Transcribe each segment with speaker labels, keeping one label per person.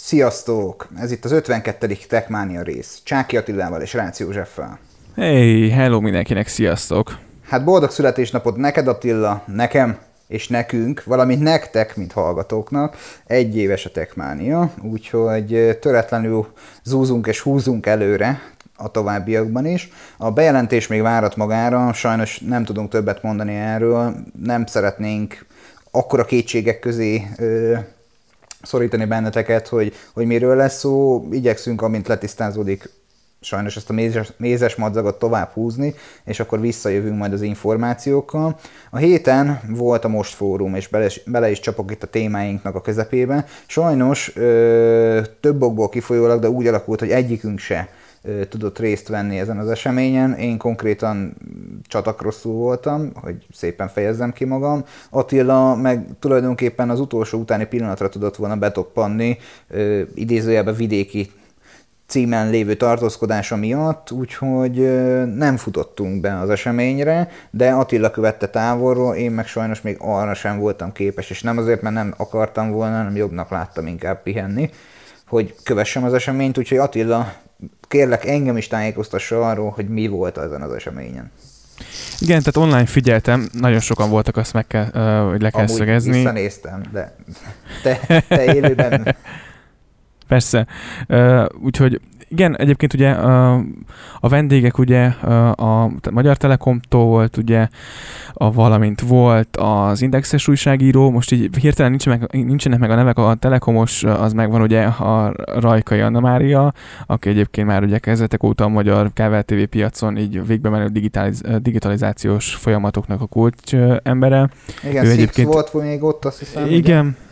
Speaker 1: Sziasztok! Ez itt az 52. Techmania rész. Csáki Attilával és Rácz Józseffel.
Speaker 2: Hey, hello mindenkinek, sziasztok!
Speaker 1: Hát boldog születésnapot neked Attila, nekem és nekünk, valamint nektek, mint hallgatóknak. Egy éves a Techmania, úgyhogy töretlenül zúzunk és húzunk előre a továbbiakban is. A bejelentés még várat magára, sajnos nem tudunk többet mondani erről, nem szeretnénk akkora kétségek közé ö, szorítani benneteket, hogy, hogy miről lesz szó. Igyekszünk, amint letisztázódik, sajnos ezt a mézes, mézes madzagot tovább húzni, és akkor visszajövünk majd az információkkal. A héten volt a Most Fórum, és bele, bele is csapok itt a témáinknak a közepébe. Sajnos ö, több okból kifolyólag, de úgy alakult, hogy egyikünk se tudott részt venni ezen az eseményen. Én konkrétan csatakrosszul voltam, hogy szépen fejezzem ki magam. Attila meg tulajdonképpen az utolsó utáni pillanatra tudott volna betoppanni, idézőjelben vidéki címen lévő tartózkodása miatt, úgyhogy nem futottunk be az eseményre, de Attila követte távolról, én meg sajnos még arra sem voltam képes, és nem azért, mert nem akartam volna, hanem jobbnak láttam inkább pihenni, hogy kövessem az eseményt, úgyhogy Attila kérlek engem is tájékoztassa arról, hogy mi volt ezen az eseményen.
Speaker 2: Igen, tehát online figyeltem, nagyon sokan voltak, azt meg kell, hogy le kell
Speaker 1: Amúgy
Speaker 2: szögezni.
Speaker 1: visszanéztem, de te, te élőben...
Speaker 2: Persze. Úgyhogy igen, egyébként ugye a, vendégek ugye a, Magyar Telekomtól volt ugye, a, valamint volt az Indexes újságíró, most így hirtelen nincs meg, nincsenek meg a nevek, a Telekomos az megvan ugye a Rajkai Anna Mária, aki egyébként már ugye kezdetek óta a magyar TV piacon így végbe menő digitaliz, digitalizációs folyamatoknak a kulcs embere.
Speaker 1: Igen, ő egyébként volt még ott, azt hiszem.
Speaker 2: Igen, ugye?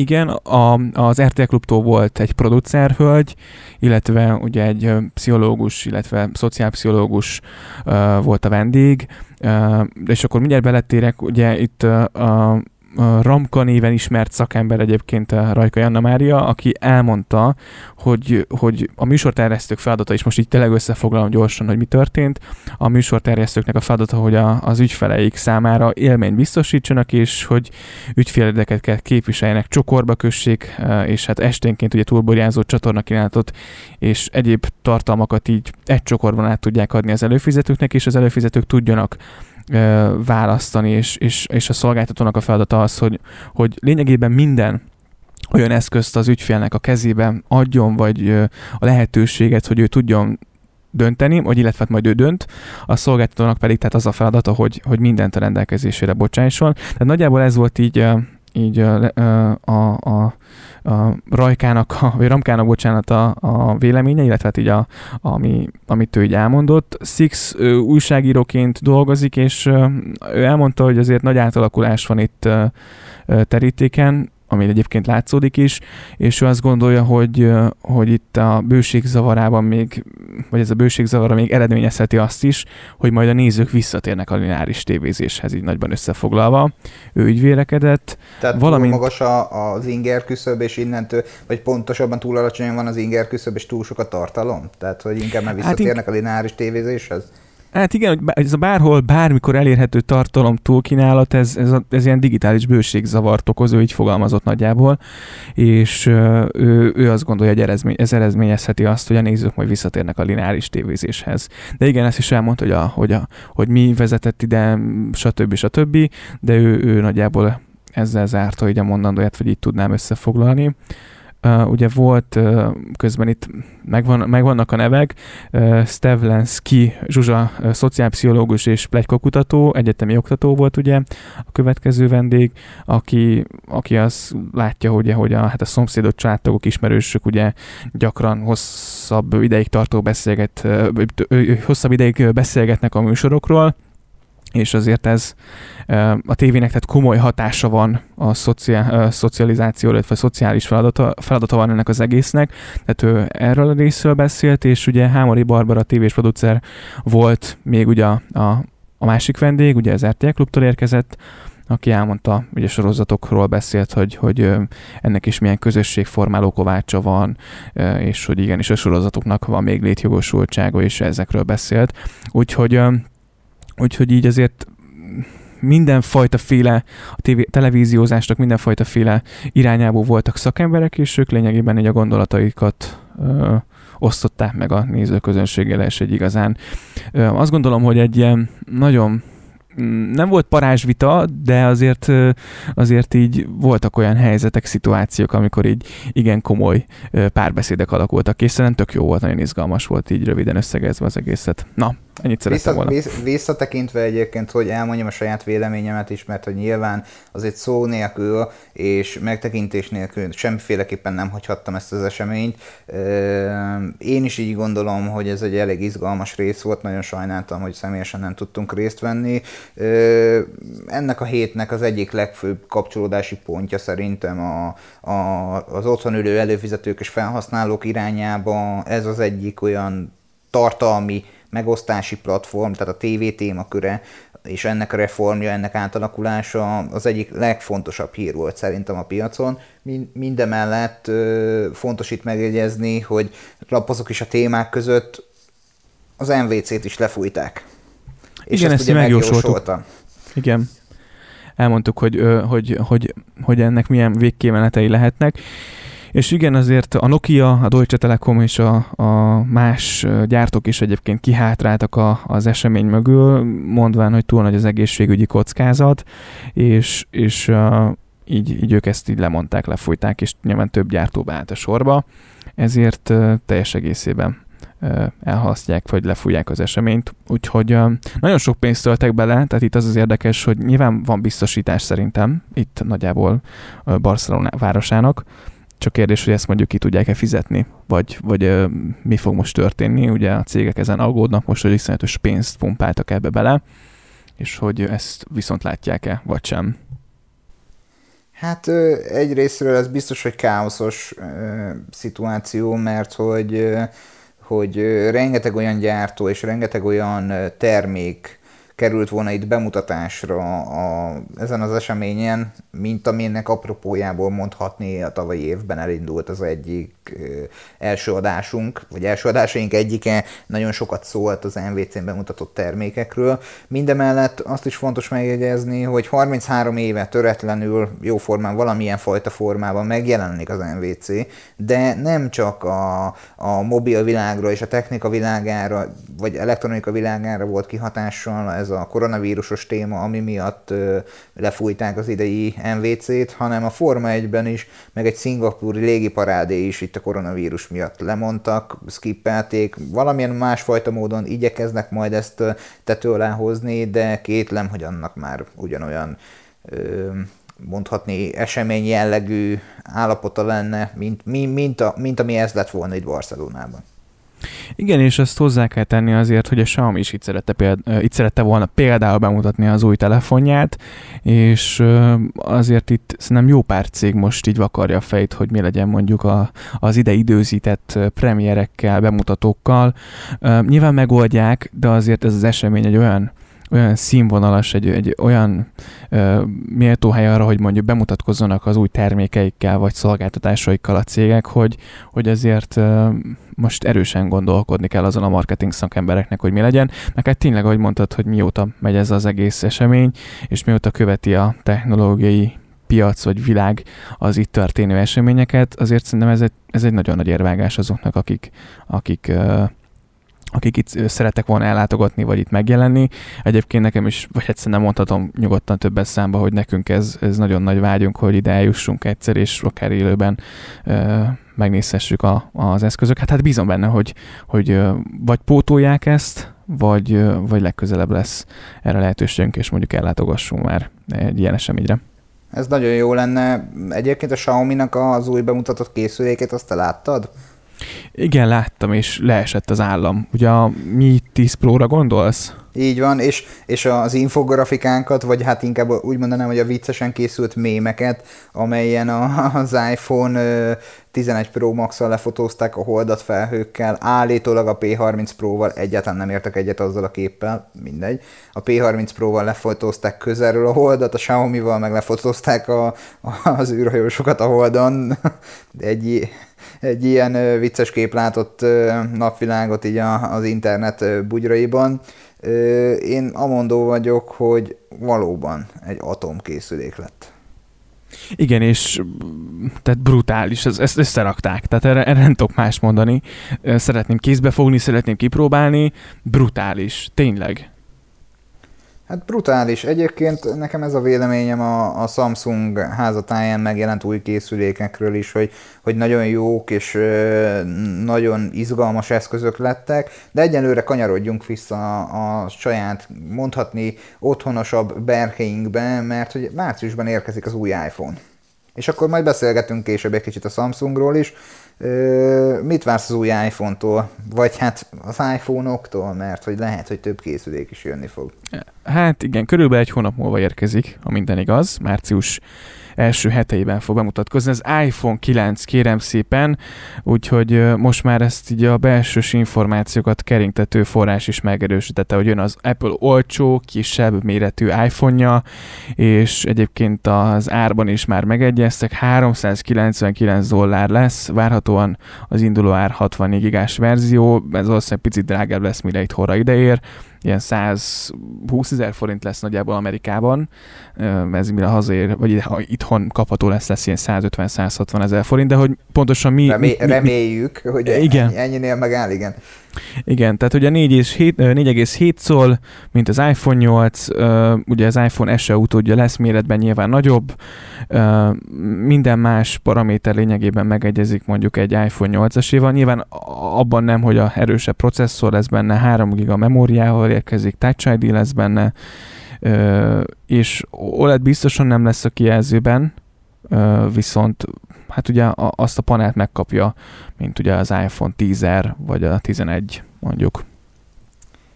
Speaker 2: Igen, a, az RTL Klubtól volt egy producerhölgy, illetve ugye egy pszichológus, illetve szociálpszichológus uh, volt a vendég, uh, és akkor mindjárt beletérek, ugye itt uh, Ramka néven ismert szakember egyébként a Rajka Janna Mária, aki elmondta, hogy, hogy a műsorterjesztők feladata, és most így tényleg összefoglalom gyorsan, hogy mi történt, a műsorterjesztőknek a feladata, hogy a, az ügyfeleik számára élményt biztosítsanak, és hogy ügyféledeket kell képviseljenek, csokorba kössék, és hát esténként ugye túlborjázó csatornakínálatot és egyéb tartalmakat így egy csokorban át tudják adni az előfizetőknek, és az előfizetők tudjanak választani, és, és, és a szolgáltatónak a feladata az, hogy, hogy lényegében minden olyan eszközt az ügyfélnek a kezébe adjon, vagy a lehetőséget, hogy ő tudjon dönteni, vagy illetve majd ő dönt, a szolgáltatónak pedig tehát az a feladata, hogy, hogy mindent a rendelkezésére bocsásson. Tehát nagyjából ez volt így, így a, a, a a Rajkának, a, vagy Ramkának, bocsánat, a, a véleménye, illetve hát így a, ami, amit ő így elmondott. Six ő, újságíróként dolgozik, és ő elmondta, hogy azért nagy átalakulás van itt terítéken, ami egyébként látszódik is, és ő azt gondolja, hogy, hogy itt a bőség zavarában még, vagy ez a bőség zavara még eredményezheti azt is, hogy majd a nézők visszatérnek a lineáris tévézéshez, így nagyban összefoglalva. Ő így vélekedett.
Speaker 1: Tehát valamint... túl magas a, az inger küszöb, és innentől, vagy pontosabban túl alacsonyan van az inger küszöb, és túl sok a tartalom? Tehát, hogy inkább már visszatérnek hát ink... a lineáris tévézéshez?
Speaker 2: Hát igen, hogy ez a bárhol, bármikor elérhető tartalom túlkínálat, ez, ez, a, ez ilyen digitális bőségzavart okoz, ő így fogalmazott nagyjából, és ő, ő azt gondolja, hogy eredmény, ez eredményezheti azt, hogy a nézők majd visszatérnek a lineáris tévézéshez. De igen, ezt is elmondta, hogy, a, hogy, a, hogy mi vezetett ide, stb. stb., de ő, ő nagyjából ezzel zárta így a mondandóját, vagy így tudnám összefoglalni. Uh, ugye volt uh, közben itt megvan, megvannak a nevek, uh, Stevlenski Zsuzsa uh, szociálpszichológus és plegykakutató, egyetemi oktató volt ugye a következő vendég, aki, aki azt látja, ugye, hogy a, hát a szomszédok, családtagok, ismerősök ugye gyakran hosszabb ideig tartó beszélget, uh, hosszabb ideig beszélgetnek a műsorokról, és azért ez a tévének tehát komoly hatása van a, szociál, szocializációra, illetve a szociális feladata, feladata van ennek az egésznek, tehát ő erről a részről beszélt, és ugye Hámori Barbara tévés producer volt még ugye a, a, a másik vendég, ugye az RTL Klubtól érkezett, aki elmondta, ugye sorozatokról beszélt, hogy, hogy ennek is milyen közösségformáló kovácsa van, és hogy igenis a sorozatoknak van még létjogosultsága, és ezekről beszélt. Úgyhogy Úgyhogy így azért mindenfajta féle, a tévé, televíziózásnak mindenfajta féle irányából voltak szakemberek, és ők lényegében így a gondolataikat ö, osztották meg a nézőközönséggel, és egy igazán. Ö, azt gondolom, hogy egy ilyen nagyon Mm, nem volt parázsvita, de azért, azért így voltak olyan helyzetek, szituációk, amikor így igen komoly párbeszédek alakultak, és szerintem tök jó volt, nagyon izgalmas volt így röviden összegezve az egészet. Na, Ennyit szerettem volna.
Speaker 1: Visszatekintve egyébként, hogy elmondjam a saját véleményemet is, mert hogy nyilván az egy szó nélkül és megtekintés nélkül semmiféleképpen nem hagyhattam ezt az eseményt. Én is így gondolom, hogy ez egy elég izgalmas rész volt, nagyon sajnáltam, hogy személyesen nem tudtunk részt venni. Ennek a hétnek az egyik legfőbb kapcsolódási pontja szerintem a, a, az otthon ülő előfizetők és felhasználók irányába ez az egyik olyan tartalmi megosztási platform, tehát a TV témaköre, és ennek a reformja, ennek átalakulása az egyik legfontosabb hír volt szerintem a piacon. Mindemellett fontos itt megjegyezni, hogy lapozok is a témák között az MVC-t is lefújták.
Speaker 2: És Igen, ezt, ezt megjósoltuk. Igen. Elmondtuk, hogy, hogy, hogy, hogy ennek milyen végkémenetei lehetnek. És igen, azért a Nokia, a Deutsche Telekom és a, a más gyártók is egyébként kihátráltak a, az esemény mögül, mondván, hogy túl nagy az egészségügyi kockázat, és, és uh, így, így ők ezt így lemondták, lefújták, és nyilván több gyártó beállt a sorba, ezért uh, teljes egészében elhasztják, vagy lefújják az eseményt. Úgyhogy nagyon sok pénzt töltek bele, tehát itt az az érdekes, hogy nyilván van biztosítás szerintem, itt nagyjából Barcelona városának, csak kérdés, hogy ezt mondjuk ki tudják-e fizetni, vagy, vagy ö, mi fog most történni. Ugye a cégek ezen aggódnak most, hogy iszonyatos pénzt pumpáltak ebbe bele, és hogy ezt viszont látják-e, vagy sem.
Speaker 1: Hát egyrésztről ez biztos, hogy káoszos ö, szituáció, mert hogy, ö, hogy rengeteg olyan gyártó és rengeteg olyan termék került volna itt bemutatásra a, ezen az eseményen, mint aminek apropójából mondhatni a tavalyi évben elindult az egyik első adásunk, vagy első adásaink egyike, nagyon sokat szólt az MVC-n bemutatott termékekről. Mindemellett azt is fontos megjegyezni, hogy 33 éve töretlenül jóformán valamilyen fajta formában megjelenik az MVC, de nem csak a, a mobil világra és a technika világára, vagy elektronika világára volt kihatással ez a koronavírusos téma, ami miatt lefújták az idei MVC-t, hanem a Forma 1-ben is, meg egy szingapúri légiparádé is itt a koronavírus miatt lemondtak, skippelték, valamilyen másfajta módon igyekeznek majd ezt tető alá hozni, de kétlem, hogy annak már ugyanolyan mondhatni esemény jellegű állapota lenne, mint, mint, mint, a, mint ami ez lett volna itt Barcelonában.
Speaker 2: Igen, és ezt hozzá kell tenni azért, hogy a Xiaomi is itt szerette, példa, itt szerette volna például bemutatni az új telefonját, és azért itt szerintem jó pár cég most így vakarja a fejt, hogy mi legyen mondjuk a, az ide időzített premierekkel, bemutatókkal. Nyilván megoldják, de azért ez az esemény egy olyan olyan színvonalas, egy, egy olyan ö, méltó hely arra, hogy mondjuk bemutatkozzanak az új termékeikkel vagy szolgáltatásaikkal a cégek, hogy, hogy azért ö, most erősen gondolkodni kell azon a marketing szakembereknek, hogy mi legyen. Meg hát tényleg, ahogy mondtad, hogy mióta megy ez az egész esemény, és mióta követi a technológiai piac vagy világ az itt történő eseményeket, azért szerintem ez egy, ez egy nagyon nagy érvágás azoknak, akik, akik akik itt szeretek volna ellátogatni, vagy itt megjelenni. Egyébként nekem is, vagy egyszerűen nem mondhatom nyugodtan többet számba, hogy nekünk ez, ez nagyon nagy vágyunk, hogy ide eljussunk egyszer, és akár élőben ö, megnézhessük a, az eszközöket. Hát bízom benne, hogy, hogy vagy pótolják ezt, vagy, vagy legközelebb lesz erre lehetőségünk, és mondjuk ellátogassunk már egy ilyen eseményre.
Speaker 1: Ez nagyon jó lenne. Egyébként a Xiaomi-nak az új bemutatott készülékét, azt te láttad?
Speaker 2: Igen, láttam, és leesett az állam. Ugye a Mi 10 Pro-ra gondolsz?
Speaker 1: Így van, és, és az infografikánkat, vagy hát inkább úgy mondanám, hogy a viccesen készült mémeket, amelyen a, az iPhone 11 Pro Max-al lefotózták a holdat felhőkkel, állítólag a P30 Pro-val egyáltalán nem értek egyet azzal a képpel, mindegy. A P30 Pro-val lefotózták közelről a holdat, a Xiaomi-val meg lefotózták a, a, az űrhajósokat a holdon. Egy, egy ilyen vicces kép látott napvilágot így az internet bugyraiban. Én amondó vagyok, hogy valóban egy atomkészülék lett.
Speaker 2: Igen, és tehát brutális, ezt, összerakták, tehát erre, erre nem tudok más mondani. Szeretném kézbe fogni, szeretném kipróbálni, brutális, tényleg.
Speaker 1: Hát brutális. Egyébként nekem ez a véleményem a, a Samsung házatáján megjelent új készülékekről is, hogy, hogy nagyon jók és ö, nagyon izgalmas eszközök lettek, de egyenlőre kanyarodjunk vissza a, a saját, mondhatni otthonosabb berkeinkbe, mert hogy márciusban érkezik az új iPhone. És akkor majd beszélgetünk később egy kicsit a Samsungról is. Mit vársz az új iPhone-tól? Vagy hát az iPhone-októl, mert hogy lehet, hogy több készülék is jönni fog.
Speaker 2: Hát igen, körülbelül egy hónap múlva érkezik, ha minden igaz, március első heteiben fog bemutatkozni. Az iPhone 9 kérem szépen, úgyhogy most már ezt így a belsős információkat keringtető forrás is megerősítette, hogy jön az Apple olcsó, kisebb méretű iPhone-ja, és egyébként az árban is már megegyeztek, 399 dollár lesz, várhatóan az induló ár 64 gigás verzió, ez valószínűleg picit drágább lesz, mire itt horra ideér, ilyen 120 ezer forint lesz nagyjából Amerikában, ez mire hazaér, vagy itthon kapható lesz, lesz ilyen 150-160 ezer forint, de hogy pontosan mi...
Speaker 1: Remé- mi, mi reméljük, hogy igen. Ennyi, ennyinél megáll, igen.
Speaker 2: Igen, tehát ugye 4,7 szól, mint az iPhone 8, ugye az iPhone SE utódja lesz méretben nyilván nagyobb, minden más paraméter lényegében megegyezik mondjuk egy iPhone 8-esével, nyilván abban nem, hogy a erősebb processzor lesz benne, 3 GB memóriával érkezik, Touch ID lesz benne, és OLED biztosan nem lesz a kijelzőben, viszont hát ugye azt a panelt megkapja, mint ugye az iPhone 10 vagy a 11 mondjuk.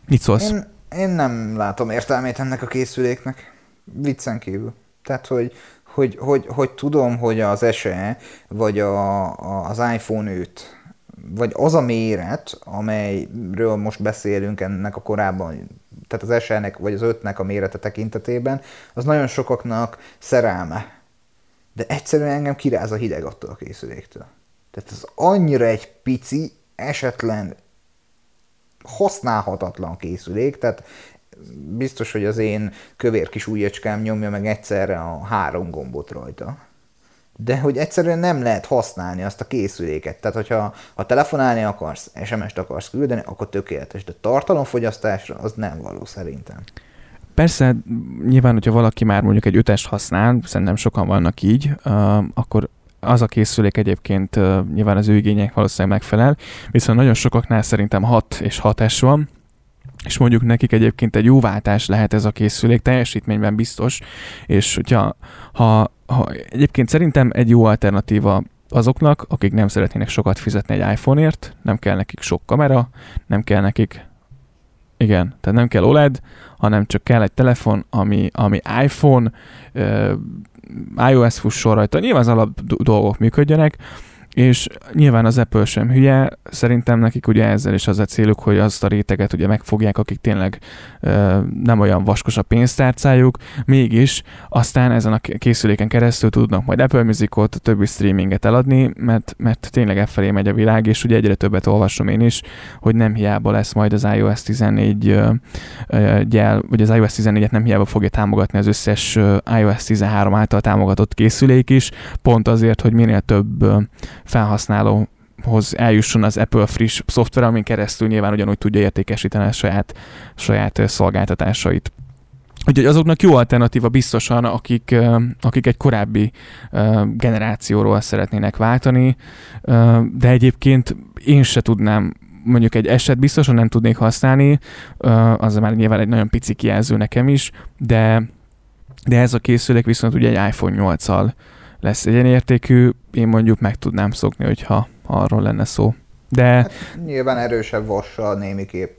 Speaker 2: Mit szólsz?
Speaker 1: Én, én nem látom értelmét ennek a készüléknek. Viccen kívül. Tehát, hogy, hogy, hogy, hogy tudom, hogy az SE, vagy a, a, az iPhone 5, vagy az a méret, amelyről most beszélünk ennek a korábban, tehát az SE-nek, vagy az 5-nek a mérete tekintetében, az nagyon sokaknak szerelme de egyszerűen engem kiráz a hideg attól a készüléktől. Tehát ez annyira egy pici, esetlen, használhatatlan készülék, tehát biztos, hogy az én kövér kis ujjacskám nyomja meg egyszerre a három gombot rajta. De hogy egyszerűen nem lehet használni azt a készüléket. Tehát, hogyha ha telefonálni akarsz, SMS-t akarsz küldeni, akkor tökéletes. De tartalomfogyasztásra az nem való szerintem.
Speaker 2: Persze, nyilván, hogyha valaki már mondjuk egy ötest használ, szerintem sokan vannak így, akkor az a készülék egyébként nyilván az ő igények valószínűleg megfelel, viszont nagyon sokaknál szerintem 6 és 6S van, és mondjuk nekik egyébként egy jó váltás lehet ez a készülék, teljesítményben biztos, és hogyha ha, ha egyébként szerintem egy jó alternatíva azoknak, akik nem szeretnének sokat fizetni egy iPhone-ért, nem kell nekik sok kamera, nem kell nekik igen, tehát nem kell OLED, hanem csak kell egy telefon, ami, ami iPhone, iOS fusson rajta. Nyilván az alap dolgok működjenek, és nyilván az Apple sem hülye, szerintem nekik ugye ezzel is az a céluk, hogy azt a réteget ugye megfogják, akik tényleg ö, nem olyan vaskos a pénztárcájuk, mégis aztán ezen a készüléken keresztül tudnak majd Apple Musicot, többi streaminget eladni, mert, mert tényleg e felé megy a világ, és ugye egyre többet olvasom én is, hogy nem hiába lesz majd az iOS 14 ö, ö, gyel, vagy az iOS 14-et nem hiába fogja támogatni az összes iOS 13 által támogatott készülék is, pont azért, hogy minél több felhasználóhoz eljusson az Apple friss szoftver, amin keresztül nyilván ugyanúgy tudja értékesíteni a saját, saját szolgáltatásait. Úgyhogy azoknak jó alternatíva biztosan, akik, akik egy korábbi generációról szeretnének váltani, de egyébként én se tudnám mondjuk egy eset biztosan nem tudnék használni, az már nyilván egy nagyon pici kijelző nekem is, de, de ez a készülék viszont ugye egy iPhone 8-al lesz egyenértékű, én mondjuk meg tudnám szokni, hogyha arról lenne szó. De... Hát,
Speaker 1: nyilván erősebb vassal némiképp.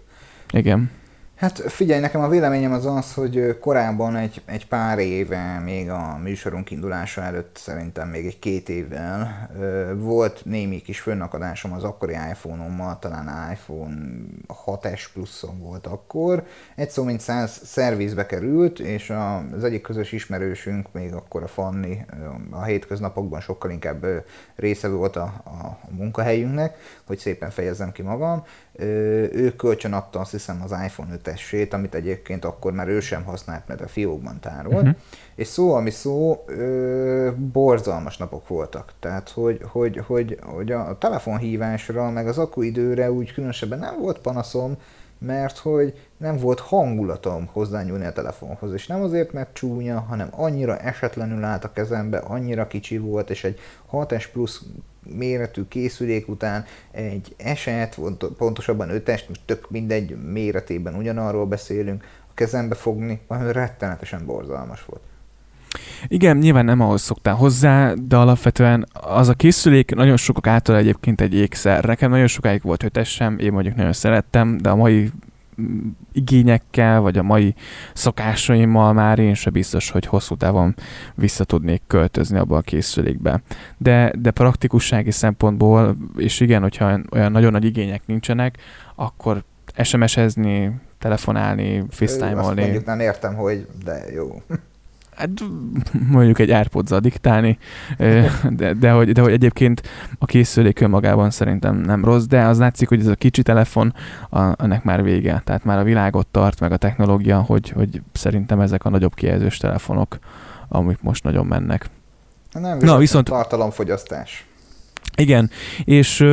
Speaker 2: Igen.
Speaker 1: Hát figyelj, nekem a véleményem az az, hogy korábban egy, egy pár éve, még a műsorunk indulása előtt szerintem még egy két évvel volt némi kis fönnakadásom az akkori iPhone-ommal, talán iPhone 6S pluszon volt akkor. Egy szó mint száz szervizbe került, és az egyik közös ismerősünk, még akkor a Fanni, a hétköznapokban sokkal inkább része volt a, a munkahelyünknek, hogy szépen fejezzem ki magam. Ő kölcsön adta azt hiszem az iPhone tessét, amit egyébként akkor már ő sem használt, mert a fiókban tárolt. Uh-huh. És szó, ami szó, ö, borzalmas napok voltak. Tehát, hogy, hogy, hogy, hogy a telefonhívásra, meg az akuidőre úgy különösebben nem volt panaszom, mert hogy nem volt hangulatom hozzányúlni a telefonhoz, és nem azért, mert csúnya, hanem annyira esetlenül állt a kezembe, annyira kicsi volt, és egy 6S plusz méretű készülék után egy eset, pontosabban 5-est, most tök mindegy méretében ugyanarról beszélünk, a kezembe fogni, valami rettenetesen borzalmas volt.
Speaker 2: Igen, nyilván nem ahhoz szoktál hozzá, de alapvetően az a készülék nagyon sokak által egyébként egy ékszer. Nekem nagyon sokáig volt ötessem, én mondjuk nagyon szerettem, de a mai mm, igényekkel, vagy a mai szokásaimmal már én sem biztos, hogy hosszú távon vissza tudnék költözni abba a készülékbe. De, de praktikussági szempontból, és igen, hogyha olyan nagyon nagy igények nincsenek, akkor SMS-ezni, telefonálni, facetime-olni. Azt
Speaker 1: mondjuk nem értem, hogy de jó
Speaker 2: hát mondjuk egy airpods diktálni, de, de, hogy, de hogy egyébként a készülék önmagában szerintem nem rossz, de az látszik, hogy ez a kicsi telefon, a, ennek már vége. Tehát már a világot tart, meg a technológia, hogy, hogy szerintem ezek a nagyobb kijelzős telefonok, amik most nagyon mennek.
Speaker 1: Nem, Na, viszont tartalomfogyasztás.
Speaker 2: Igen, és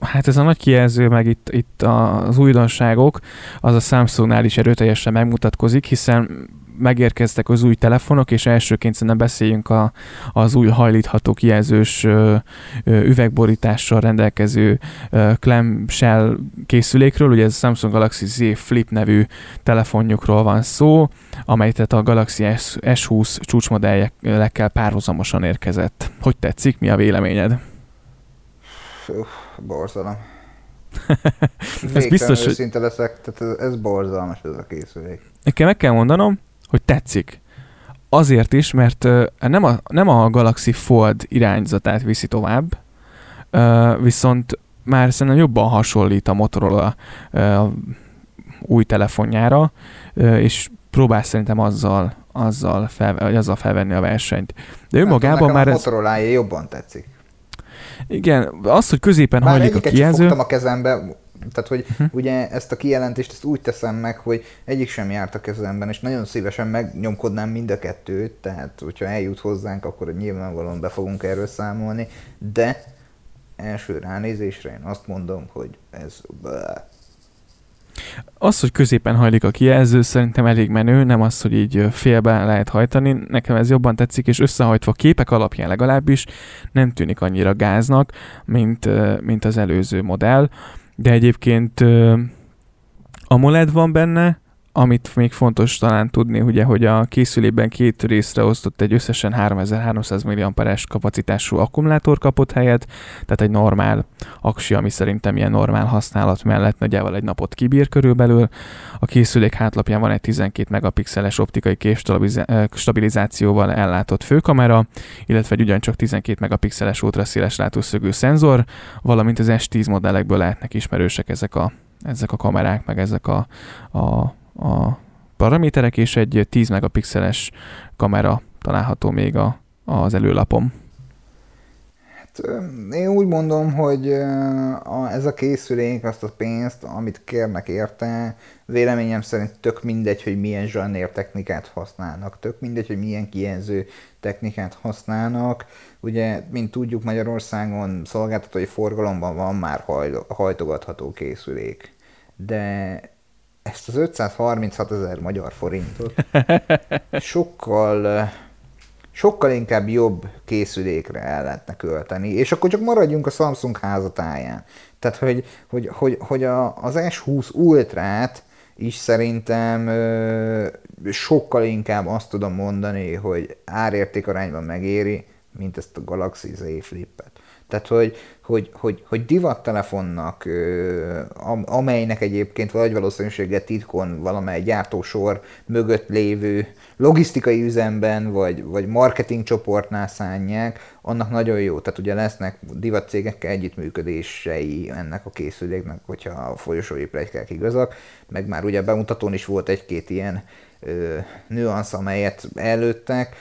Speaker 2: hát ez a nagy kijelző, meg itt, itt az újdonságok, az a Samsungnál is erőteljesen megmutatkozik, hiszen megérkeztek az új telefonok, és elsőként szerintem beszéljünk a, az új hajlítható kijelzős ö, ö, üvegborítással rendelkező ö, clamshell készülékről, ugye ez a Samsung Galaxy Z Flip nevű telefonjukról van szó, amely tehát a Galaxy S, S20 csúcsmodellekkel párhuzamosan érkezett. Hogy tetszik? Mi a véleményed?
Speaker 1: borzalom. ez biztos, hogy... Leszek, tehát ez, ez borzalmas ez a készülék.
Speaker 2: Nekem meg kell mondanom, hogy tetszik. Azért is, mert nem a, nem a Galaxy Fold irányzatát viszi tovább, viszont már szerintem jobban hasonlít a Motorola új telefonjára, és próbál szerintem azzal, azzal, fel, azzal felvenni a versenyt. De önmagában már
Speaker 1: a ez... motorola jobban tetszik.
Speaker 2: Igen, az, hogy középen Bár hajlik a kijelző...
Speaker 1: a kezembe, tehát, hogy uh-huh. ugye ezt a kijelentést ezt úgy teszem meg, hogy egyik sem járt a kezemben, és nagyon szívesen megnyomkodnám mind a kettőt, tehát hogyha eljut hozzánk, akkor nyilvánvalóan be fogunk erről számolni, de első ránézésre én azt mondom, hogy ez...
Speaker 2: Az, hogy középen hajlik a kijelző, szerintem elég menő, nem az, hogy így félbe lehet hajtani. Nekem ez jobban tetszik, és összehajtva képek alapján legalábbis nem tűnik annyira gáznak, mint, mint az előző modell. De egyébként AMOLED van benne, amit még fontos talán tudni, ugye, hogy a készülében két részre osztott egy összesen 3300 mAh kapacitású akkumulátor kapott helyet, tehát egy normál aksi, ami szerintem ilyen normál használat mellett nagyjából egy napot kibír körülbelül. A készülék hátlapján van egy 12 megapixeles optikai stabilizációval ellátott főkamera, illetve egy ugyancsak 12 megapixeles ultraszéles látószögű szenzor, valamint az S10 modellekből lehetnek ismerősek ezek a ezek a kamerák, meg ezek a, a a paraméterek, és egy 10 megapixeles kamera található még a, az előlapom.
Speaker 1: Hát, én úgy mondom, hogy a, ez a készülék azt a pénzt, amit kérnek érte, véleményem szerint tök mindegy, hogy milyen zsanér technikát használnak, tök mindegy, hogy milyen kijelző technikát használnak. Ugye, mint tudjuk, Magyarországon szolgáltatói forgalomban van már hajtogatható készülék, de ezt az 536 ezer magyar forintot sokkal, sokkal inkább jobb készülékre el lehetne költeni, és akkor csak maradjunk a Samsung házatáján. Tehát, hogy, hogy, hogy, hogy a, az S20 Ultrát is szerintem ö, sokkal inkább azt tudom mondani, hogy árérték arányban megéri, mint ezt a Galaxy Z Flip-et. Tehát, hogy, hogy, hogy, hogy divattelefonnak, amelynek egyébként vagy valószínűséggel titkon valamely gyártósor mögött lévő logisztikai üzemben, vagy, vagy marketing csoportnál szánják, annak nagyon jó. Tehát ugye lesznek divatcégekkel együttműködései ennek a készüléknek, hogyha a folyosói plegykák igazak, meg már ugye bemutatón is volt egy-két ilyen nüansz, amelyet előttek.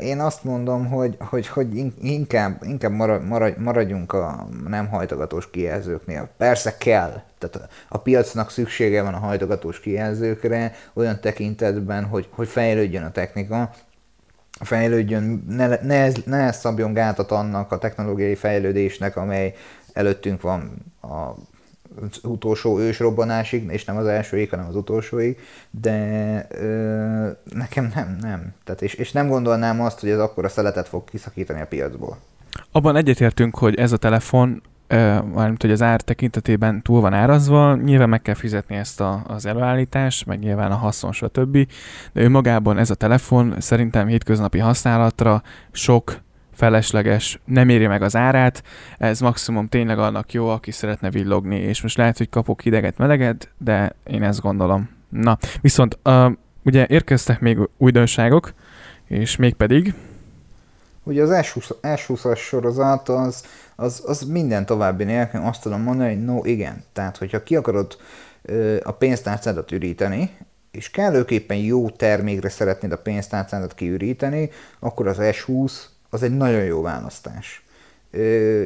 Speaker 1: Én azt mondom, hogy, hogy, hogy inkább, inkább maradjunk a nem hajtogatós kijelzőknél. Persze kell, tehát a piacnak szüksége van a hajtogatós kijelzőkre olyan tekintetben, hogy, hogy fejlődjön a technika, fejlődjön, ne, ne, ne szabjon gátat annak a technológiai fejlődésnek, amely előttünk van a az utolsó ősrobbanásig, és nem az elsőig, hanem az utolsóig, de ö, nekem nem, nem. Tehát és, és nem gondolnám azt, hogy ez akkor a szeletet fog kiszakítani a piacból.
Speaker 2: Abban egyetértünk, hogy ez a telefon mármint hogy az ár tekintetében túl van árazva, nyilván meg kell fizetni ezt a, az előállítást, meg nyilván a haszon, stb. De önmagában ez a telefon szerintem hétköznapi használatra sok felesleges, nem éri meg az árát, ez maximum tényleg annak jó, aki szeretne villogni, és most lehet, hogy kapok hideget, meleget, de én ezt gondolom. Na, viszont uh, ugye érkeztek még újdonságok, és mégpedig...
Speaker 1: Ugye az S20-as sorozat az, az, az minden további nélkül azt tudom mondani, hogy no, igen. Tehát, hogyha ki akarod ö, a pénztárcádat üríteni, és kellőképpen jó termékre szeretnéd a pénztárcádat kiüríteni, akkor az S20 az egy nagyon jó választás.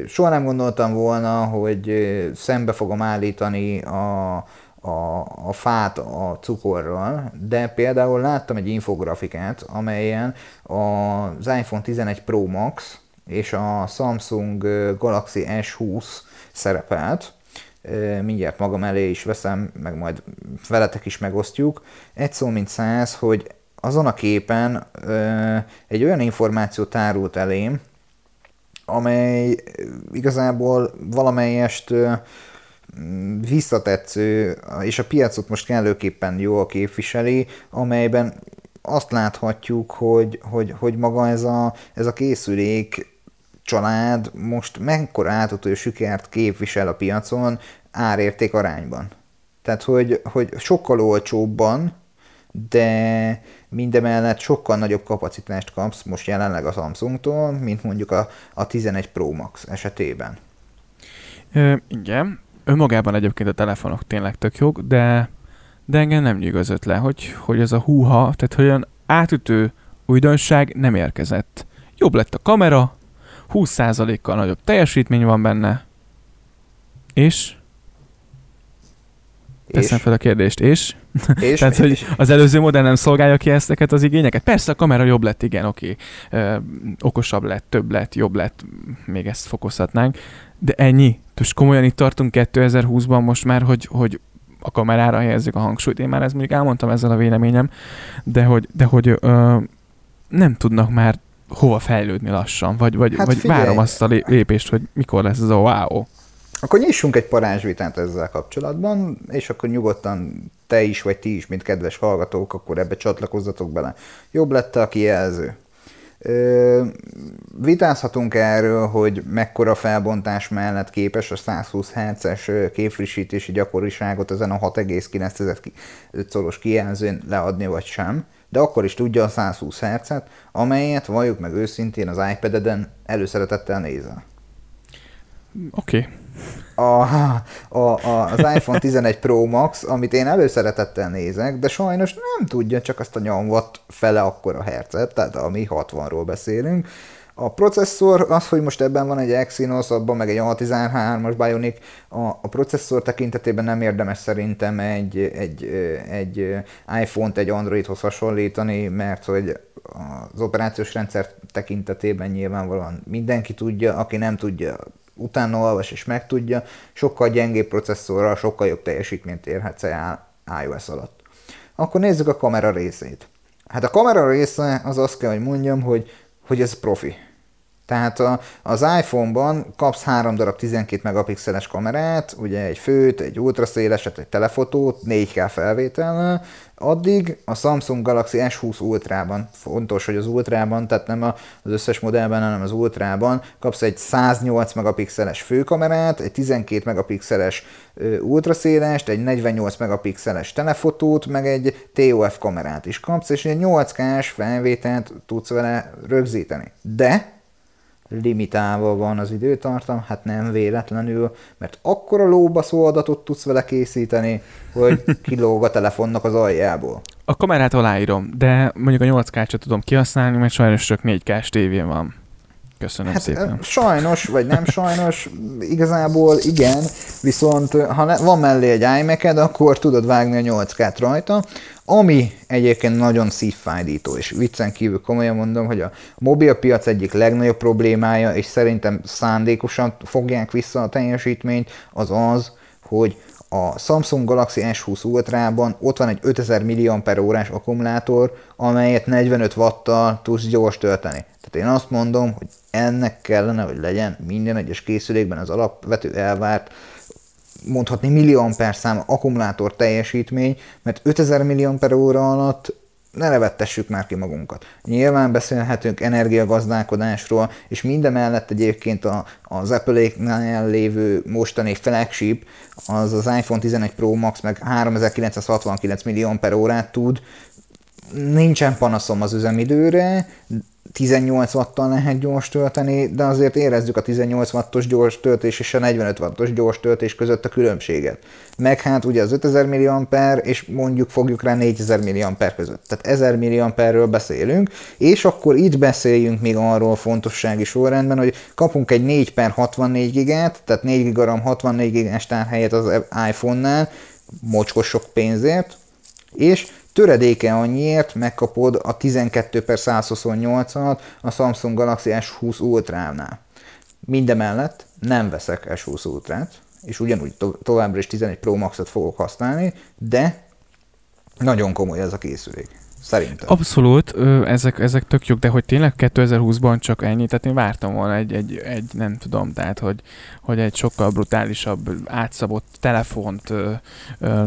Speaker 1: Soha nem gondoltam volna, hogy szembe fogom állítani a, a, a fát a cukorral, de például láttam egy infografikát, amelyen az iPhone 11 Pro Max és a Samsung Galaxy S20 szerepelt, mindjárt magam elé is veszem, meg majd veletek is megosztjuk. Egy szó mint száz, hogy azon a képen egy olyan információ tárult elém, amely igazából valamelyest ö, visszatetsző, és a piacot most kellőképpen jól képviseli, amelyben azt láthatjuk, hogy, hogy, hogy maga ez a, ez a készülék család most mekkora átutó sikert képvisel a piacon árérték arányban. Tehát, hogy, hogy sokkal olcsóbban, de mindemellett sokkal nagyobb kapacitást kapsz most jelenleg a Samsungtól, mint mondjuk a, a 11 Pro Max esetében.
Speaker 2: Ö, igen, önmagában egyébként a telefonok tényleg tök jók, de, de engem nem nyugodott le, hogy, hogy ez a húha, tehát hogy olyan átütő újdonság nem érkezett. Jobb lett a kamera, 20%-kal nagyobb teljesítmény van benne, és Teszem fel a kérdést, és? és Tehát, hogy az előző modell nem szolgálja ki ezteket az igényeket? Persze a kamera jobb lett, igen, oké. Okay. okosabb lett, több lett, jobb lett, még ezt fokozhatnánk. De ennyi. Most komolyan itt tartunk 2020-ban most már, hogy, hogy a kamerára helyezzük a hangsúlyt. Én már ezt mondjuk elmondtam ezzel a véleményem, de hogy, de hogy ö, nem tudnak már hova fejlődni lassan, vagy, vagy, hát vagy várom azt a lépést, hogy mikor lesz ez a wow.
Speaker 1: Akkor nyissunk egy parázsvitát ezzel kapcsolatban, és akkor nyugodtan te is, vagy ti is, mint kedves hallgatók, akkor ebbe csatlakozzatok bele. Jobb lett a kijelző. Ö, vitázhatunk erről, hogy mekkora felbontás mellett képes a 120 Hz-es képfrissítési gyakoriságot ezen a 6,9 szoros kijelzőn leadni, vagy sem, de akkor is tudja a 120 Hz-et, amelyet valljuk meg őszintén az iPad-eden előszeretettel nézel.
Speaker 2: Oké. Okay
Speaker 1: a, a, a, az iPhone 11 Pro Max, amit én előszeretettel nézek, de sajnos nem tudja csak azt a nyomvat fele akkora hercet, tehát ami 60-ról beszélünk. A processzor, az, hogy most ebben van egy Exynos, abban meg egy A13-as Bionic, a, a processzor tekintetében nem érdemes szerintem egy, egy, egy iPhone-t egy Androidhoz hasonlítani, mert hogy az operációs rendszer tekintetében nyilvánvalóan mindenki tudja, aki nem tudja, utána olvas és megtudja, sokkal gyengébb processzorral, sokkal jobb teljesítményt érhetsz el iOS alatt. Akkor nézzük a kamera részét. Hát a kamera része az azt kell, hogy mondjam, hogy, hogy ez profi. Tehát a, az iPhone-ban kapsz három darab 12 megapixeles kamerát, ugye egy főt, egy ultraszéleset, egy telefotót, 4K felvétellel, addig a Samsung Galaxy S20 Ultrában, fontos, hogy az Ultrában, tehát nem az összes modellben, hanem az Ultrában kapsz egy 108 megapixeles főkamerát, egy 12 megapixeles ultraszélest, egy 48 megapixeles telefotót, meg egy TOF kamerát is kapsz, és egy 8K-s felvételt tudsz vele rögzíteni. De limitálva van az időtartam, hát nem véletlenül, mert akkora lóbaszó adatot tudsz vele készíteni, hogy kilóg a telefonnak az aljából.
Speaker 2: A kamerát aláírom, de mondjuk a 8 k tudom kihasználni, mert sajnos csak 4 k tévén van. Köszönöm hát, szépen.
Speaker 1: Sajnos, vagy nem sajnos, igazából igen, viszont ha ne, van mellé egy imac akkor tudod vágni a 8 k rajta, ami egyébként nagyon szívfájdító, és viccen kívül komolyan mondom, hogy a mobilpiac egyik legnagyobb problémája, és szerintem szándékosan fogják vissza a teljesítményt, az az, hogy a Samsung Galaxy S20 Ultra-ban ott van egy 5000 mAh akkumulátor, amelyet 45 watttal tudsz gyors tölteni. Tehát én azt mondom, hogy ennek kellene, hogy legyen minden egyes készülékben az alapvető elvárt mondhatni milliamper szám akkumulátor teljesítmény, mert 5000 milliamper óra alatt ne levettessük már ki magunkat. Nyilván beszélhetünk energiagazdálkodásról, és minden mellett egyébként a, az Apple-nél lévő mostani flagship, az az iPhone 11 Pro Max meg 3969 millió órát tud, nincsen panaszom az üzemidőre, 18 wattal lehet gyors tölteni, de azért érezzük a 18 wattos gyors töltés és a 45 wattos gyors töltés között a különbséget. Meg hát ugye az 5000 mAh és mondjuk fogjuk rá 4000 mAh között. Tehát 1000 mAh-ről beszélünk, és akkor itt beszéljünk még arról fontossági sorrendben, hogy kapunk egy 4 per 64 gigát, tehát 4 gigaram 64 gigás tárhelyet az iPhone-nál, mocskos sok pénzért, és töredéke annyiért megkapod a 12 per 128-at a Samsung Galaxy S20 Ultra-nál. Mindemellett nem veszek S20 Ultra-t, és ugyanúgy to- továbbra is 11 Pro Max-ot fogok használni, de nagyon komoly ez a készülék. Szerintem.
Speaker 2: Abszolút, ezek, ezek tök jók, de hogy tényleg 2020-ban csak ennyi, tehát én vártam volna egy, egy, egy nem tudom, tehát hogy, hogy egy sokkal brutálisabb, átszabott telefont,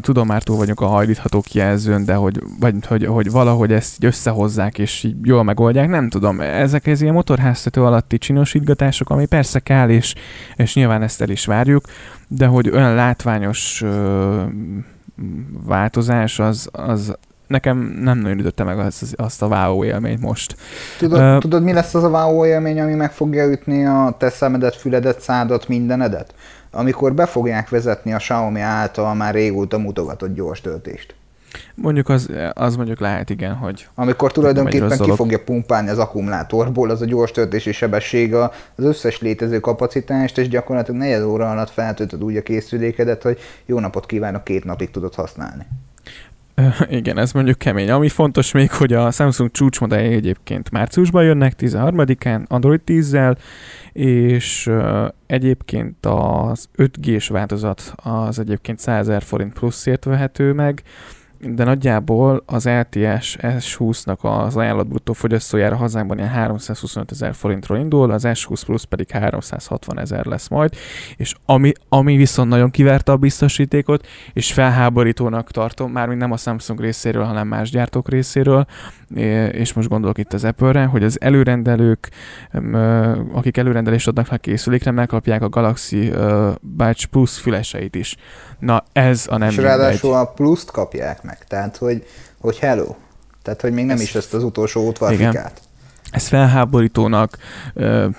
Speaker 2: tudom már túl vagyunk a hajlítható kijelzőn, de hogy, vagy, hogy, hogy valahogy ezt összehozzák és így jól megoldják, nem tudom. Ezek ez ilyen motorháztető alatti csinosítgatások, ami persze kell, és, és nyilván ezt el is várjuk, de hogy olyan látványos változás, az, az, nekem nem nagyon ütötte meg az, azt a wow élményt most.
Speaker 1: Tudod, uh, tudod, mi lesz az a wow élmény, ami meg fogja ütni a te szemedet, füledet, szádat, mindenedet? Amikor be fogják vezetni a Xiaomi által már régóta mutogatott gyors töltést.
Speaker 2: Mondjuk az, az mondjuk lehet, igen, hogy...
Speaker 1: Amikor tulajdonképpen ki fogja pumpálni az akkumulátorból az a gyors töltési sebesség az összes létező kapacitást, és gyakorlatilag negyed óra alatt feltöltöd úgy a készülékedet, hogy jó napot kívánok, két napig tudod használni.
Speaker 2: Igen, ez mondjuk kemény. Ami fontos még, hogy a Samsung csúcsmodellje egyébként márciusban jönnek, 13-án, Android 10-zel, és egyébként az 5G-s változat az egyébként 100 forint pluszért vehető meg, de nagyjából az LTS S20-nak az ajánlott bruttó fogyasztójára hazánkban ilyen 325 ezer forintról indul, az S20 Plus pedig 360 ezer lesz majd, és ami, ami viszont nagyon kiverte a biztosítékot, és felháborítónak tartom, mármint nem a Samsung részéről, hanem más gyártók részéről, és most gondolok itt az Apple-re, hogy az előrendelők, akik előrendelést adnak le készülékre, megkapják a Galaxy Buds Plus füleseit is. Na ez a nem És
Speaker 1: ráadásul a pluszt kapják meg, tehát hogy, hogy hello. Tehát, hogy még nem ez, is ezt az utolsó útvarfikát.
Speaker 2: Ez felháborítónak,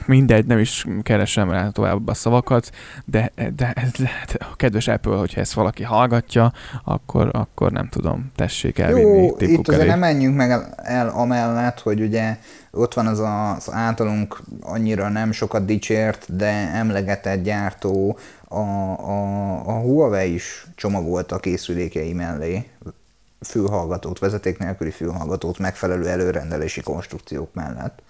Speaker 2: mindegy, nem is keresem rá tovább a szavakat, de, de, de, de a kedves Apple, hogyha ezt valaki hallgatja, akkor, akkor nem tudom, tessék elvinni
Speaker 1: Jó, itt azért nem menjünk meg el amellett, hogy ugye ott van az, a, az általunk annyira nem sokat dicsért, de emlegetett gyártó, a, a, a Huawei is csomagolta a készülékei mellé fülhallgatót, vezeték nélküli fülhallgatót megfelelő előrendelési konstrukciók mellett.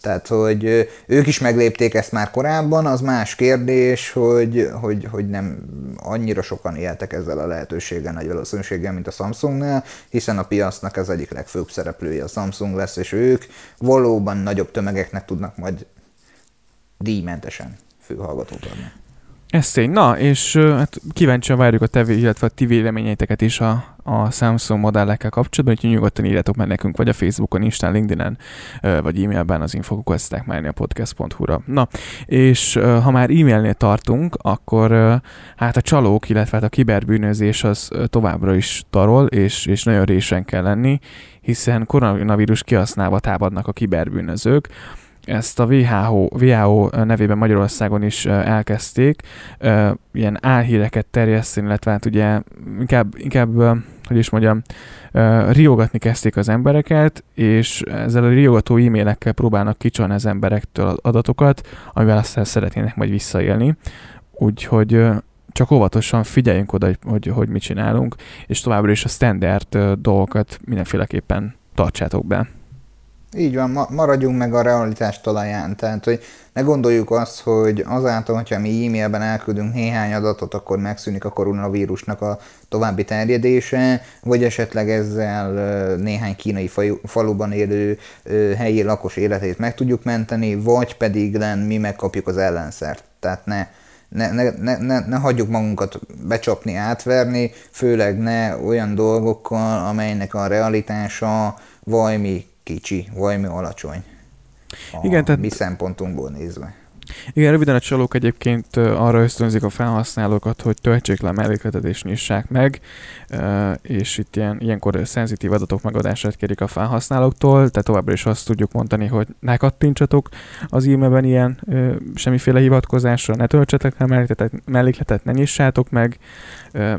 Speaker 1: Tehát, hogy ők is meglépték ezt már korábban, az más kérdés, hogy, hogy, hogy nem annyira sokan éltek ezzel a lehetőséggel nagy valószínűséggel, mint a Samsungnál, hiszen a piacnak az egyik legfőbb szereplője a Samsung lesz, és ők valóban nagyobb tömegeknek tudnak majd díjmentesen fülhallgatót adni.
Speaker 2: Ez tény. Na, és hát kíváncsian várjuk a tevé, illetve a ti véleményeiteket is a, a Samsung modellekkel kapcsolatban, úgyhogy nyugodtan írjátok meg nekünk, vagy a Facebookon, Instán, LinkedIn-en, vagy e-mailben az infokukat a podcast.hu-ra. Na, és ha már e-mailnél tartunk, akkor hát a csalók, illetve hát a kiberbűnözés az továbbra is tarol, és, és nagyon résen kell lenni, hiszen koronavírus kihasználva támadnak a kiberbűnözők, ezt a WHO, WHO nevében Magyarországon is elkezdték ilyen álhíreket terjeszteni, illetve hát ugye inkább, inkább hogy is mondjam, riogatni kezdték az embereket, és ezzel a riogató e-mailekkel próbálnak kicsalni az emberektől adatokat, amivel aztán szeretnének majd visszaélni. Úgyhogy csak óvatosan figyeljünk oda, hogy, hogy, hogy mit csinálunk, és továbbra is a standard dolgokat mindenféleképpen tartsátok be.
Speaker 1: Így van, ma- maradjunk meg a realitás talaján. Tehát, hogy ne gondoljuk azt, hogy azáltal, hogyha mi e-mailben elküldünk néhány adatot, akkor megszűnik a koronavírusnak a további terjedése, vagy esetleg ezzel néhány kínai faluban élő helyi lakos életét meg tudjuk menteni, vagy pedig len mi megkapjuk az ellenszert. Tehát ne, ne, ne, ne, ne, ne hagyjuk magunkat becsapni, átverni, főleg ne olyan dolgokkal, amelynek a realitása valami kicsi, valami alacsony. A Igen, tehát... mi szempontunkból nézve.
Speaker 2: Igen, röviden a csalók egyébként arra ösztönzik a felhasználókat, hogy töltsék le a mellékletet és nyissák meg, és itt ilyen, ilyenkor szenzitív adatok megadását kérik a felhasználóktól, tehát továbbra is azt tudjuk mondani, hogy ne kattintsatok az e-mailben ilyen semmiféle hivatkozásra, ne töltsetek le mellékletet, mellékletet ne nyissátok meg,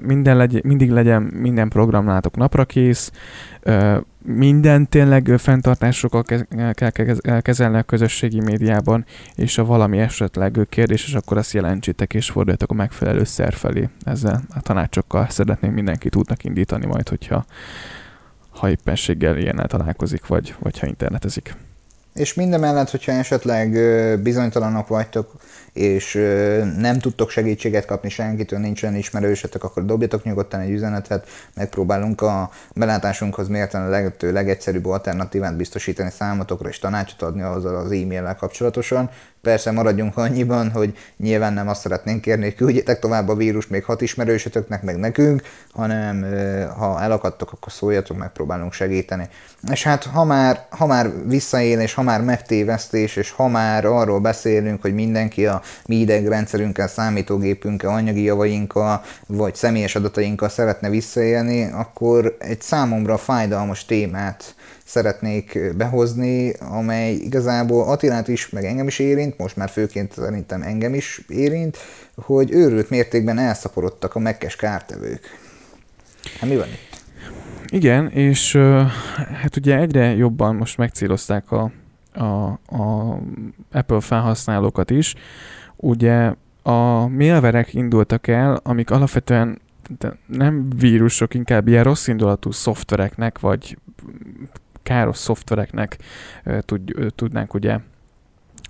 Speaker 2: minden legy, mindig legyen minden programnátok napra kész, minden tényleg fenntartásokkal kell kezelni a közösségi médiában, és ha valami esetleg kérdéses, akkor azt jelentsétek és forduljatok a megfelelő szer felé. Ezzel a tanácsokkal szeretném mindenkit útnak indítani majd, hogyha ha éppenséggel ilyennel találkozik, vagy, vagy ha internetezik.
Speaker 1: És mindemellett, hogyha esetleg bizonytalanok vagytok, és nem tudtok segítséget kapni senkitől, nincsen ismerősetek, akkor dobjatok nyugodtan egy üzenetet, megpróbálunk a belátásunkhoz mérten a lehető legegyszerűbb alternatívát biztosítani számotokra, és tanácsot adni az az e-maillel kapcsolatosan. Persze maradjunk annyiban, hogy nyilván nem azt szeretnénk kérni, hogy küldjétek tovább a vírus még hat ismerősötöknek, meg nekünk, hanem ha elakadtok, akkor szóljatok, megpróbálunk segíteni. És hát ha már, ha már visszaélés, ha már megtévesztés, és ha már arról beszélünk, hogy mindenki a mi idegrendszerünkkel, számítógépünkkel, anyagi javainkkal, vagy személyes adatainkkal szeretne visszaélni, akkor egy számomra fájdalmas témát szeretnék behozni, amely igazából Attilát is, meg engem is érint, most már főként szerintem engem is érint, hogy őrült mértékben elszaporodtak a mekkes kártevők. Hát mi van itt?
Speaker 2: Igen, és hát ugye egyre jobban most megcélozták a, a, a Apple felhasználókat is. Ugye a mailverek indultak el, amik alapvetően nem vírusok, inkább ilyen rossz indulatú szoftvereknek, vagy káros szoftvereknek tud, tudnánk ugye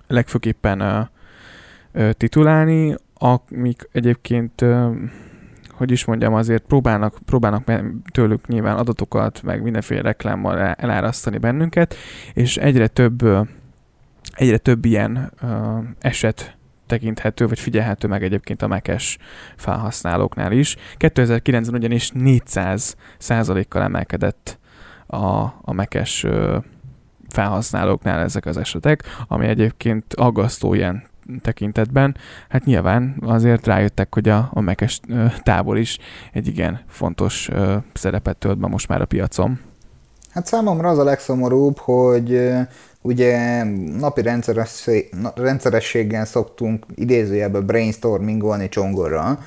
Speaker 2: legfőképpen titulálni, amik egyébként hogy is mondjam, azért próbálnak, próbálnak tőlük nyilván adatokat, meg mindenféle reklámmal elárasztani bennünket, és egyre több, egyre több ilyen eset tekinthető, vagy figyelhető meg egyébként a Mac-es felhasználóknál is. 2009-ben ugyanis 400 százalékkal emelkedett a, a Mac-es felhasználóknál ezek az esetek, ami egyébként aggasztó ilyen tekintetben. Hát nyilván azért rájöttek, hogy a, a mekes tábor is egy igen fontos szerepet tölt be most már a piacon.
Speaker 1: Hát számomra az a legszomorúbb, hogy ugye napi rendszerességgel szoktunk idézőjelben brainstormingolni csongorra,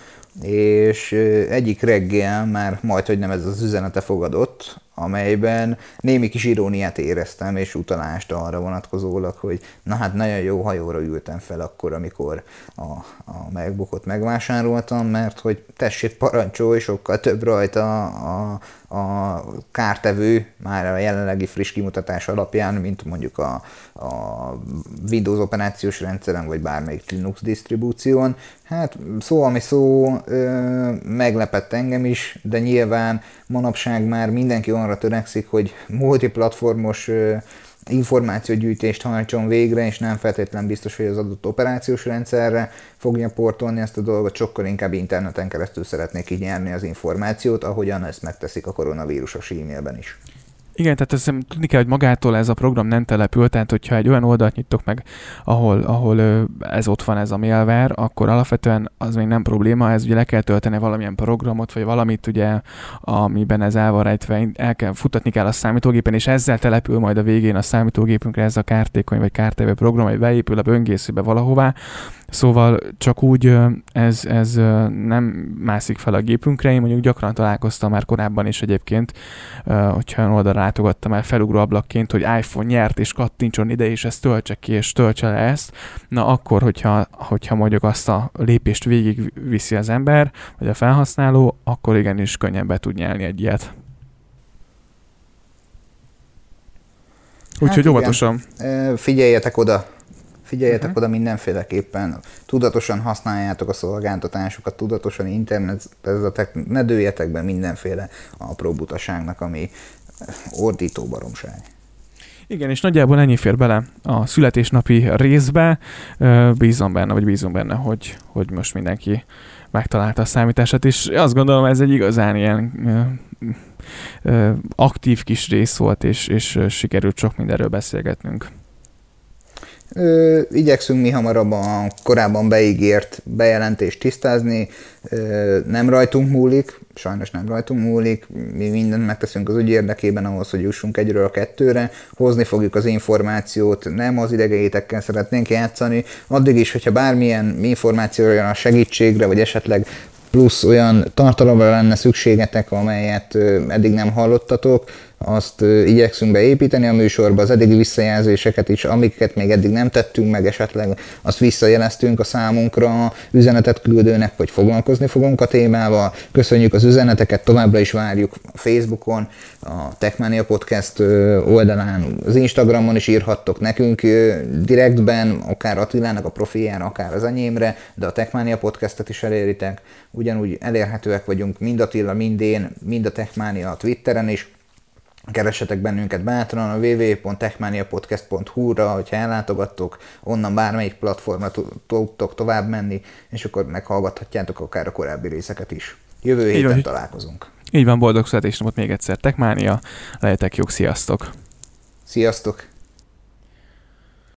Speaker 1: és egyik reggel már majd, hogy nem ez az üzenete fogadott, amelyben némi kis iróniát éreztem, és utalást arra vonatkozólag, hogy na hát nagyon jó hajóra ültem fel akkor, amikor a, a MacBookot megvásároltam, mert hogy tessék parancsolj, sokkal több rajta a, a kártevő már a jelenlegi friss kimutatás alapján, mint mondjuk a, a Windows operációs rendszeren, vagy bármelyik Linux disztribúción. Hát szó, ami szó, ö, meglepett engem is, de nyilván manapság már mindenki arra törekszik, hogy multiplatformos információgyűjtést hajtson végre, és nem feltétlen biztos, hogy az adott operációs rendszerre fogja portolni ezt a dolgot, sokkal inkább interneten keresztül szeretnék így nyerni az információt, ahogyan ezt megteszik a koronavírusos e-mailben is.
Speaker 2: Igen, tehát ezt tudni kell, hogy magától ez a program nem települ, tehát hogyha egy olyan oldalt nyitok meg, ahol, ahol ez ott van, ez a mailware, akkor alapvetően az még nem probléma, ez ugye le kell tölteni valamilyen programot, vagy valamit ugye, amiben ez el van rejtve, el kell futatni kell a számítógépen, és ezzel települ majd a végén a számítógépünkre ez a kártékony vagy kártevő program, vagy beépül a böngészőbe valahová, Szóval csak úgy ez, ez nem mászik fel a gépünkre. Én mondjuk gyakran találkoztam már korábban is egyébként, hogyha olyan oldalra látogattam el felugró ablakként, hogy iPhone nyert, és kattintson ide, és ezt töltse ki, és töltse le ezt. Na akkor, hogyha, hogyha mondjuk azt a lépést végig viszi az ember, vagy a felhasználó, akkor igenis könnyen be tud nyelni egy ilyet. Úgyhogy hát óvatosan.
Speaker 1: Figyeljetek oda, Figyeljetek uh-huh. oda mindenféleképpen, tudatosan használjátok a szolgáltatásokat, tudatosan internetezetek, ne dőljetek be mindenféle apró butaságnak, ami ordító baromság.
Speaker 2: Igen, és nagyjából ennyi fér bele a születésnapi részbe. Bízom benne, vagy bízom benne, hogy, hogy most mindenki megtalálta a számítását, és azt gondolom, ez egy igazán ilyen aktív kis rész volt, és, és sikerült sok mindenről beszélgetnünk.
Speaker 1: Ö, igyekszünk mi hamarabb a korábban beígért bejelentést tisztázni, ö, nem rajtunk múlik, sajnos nem rajtunk múlik, mi mindent megteszünk az ügy érdekében ahhoz, hogy jussunk egyről a kettőre, hozni fogjuk az információt, nem az idegeitekkel szeretnénk játszani, addig is, hogyha bármilyen információ jön a segítségre, vagy esetleg plusz olyan tartalomra lenne szükségetek, amelyet eddig nem hallottatok, azt igyekszünk beépíteni a műsorba, az eddigi visszajelzéseket is, amiket még eddig nem tettünk meg, esetleg azt visszajeleztünk a számunkra, üzenetet küldőnek, hogy foglalkozni fogunk a témával. Köszönjük az üzeneteket, továbbra is várjuk Facebookon, a Techmania Podcast oldalán, az Instagramon is írhattok nekünk direktben, akár Attilának a profiljára, akár az enyémre, de a Techmania Podcastet is eléritek. Ugyanúgy elérhetőek vagyunk mind Attila, mind én, mind a Techmania a Twitteren is keressetek bennünket bátran a www.techmaniapodcast.hu-ra, hogyha ellátogattok, onnan bármelyik platformra tudtok tovább menni, és akkor meghallgathatjátok akár a korábbi részeket is. Jövő héten Így találkozunk.
Speaker 2: Így van, boldog születésnapot még egyszer, Techmania, lehetek jók, sziasztok!
Speaker 1: Sziasztok!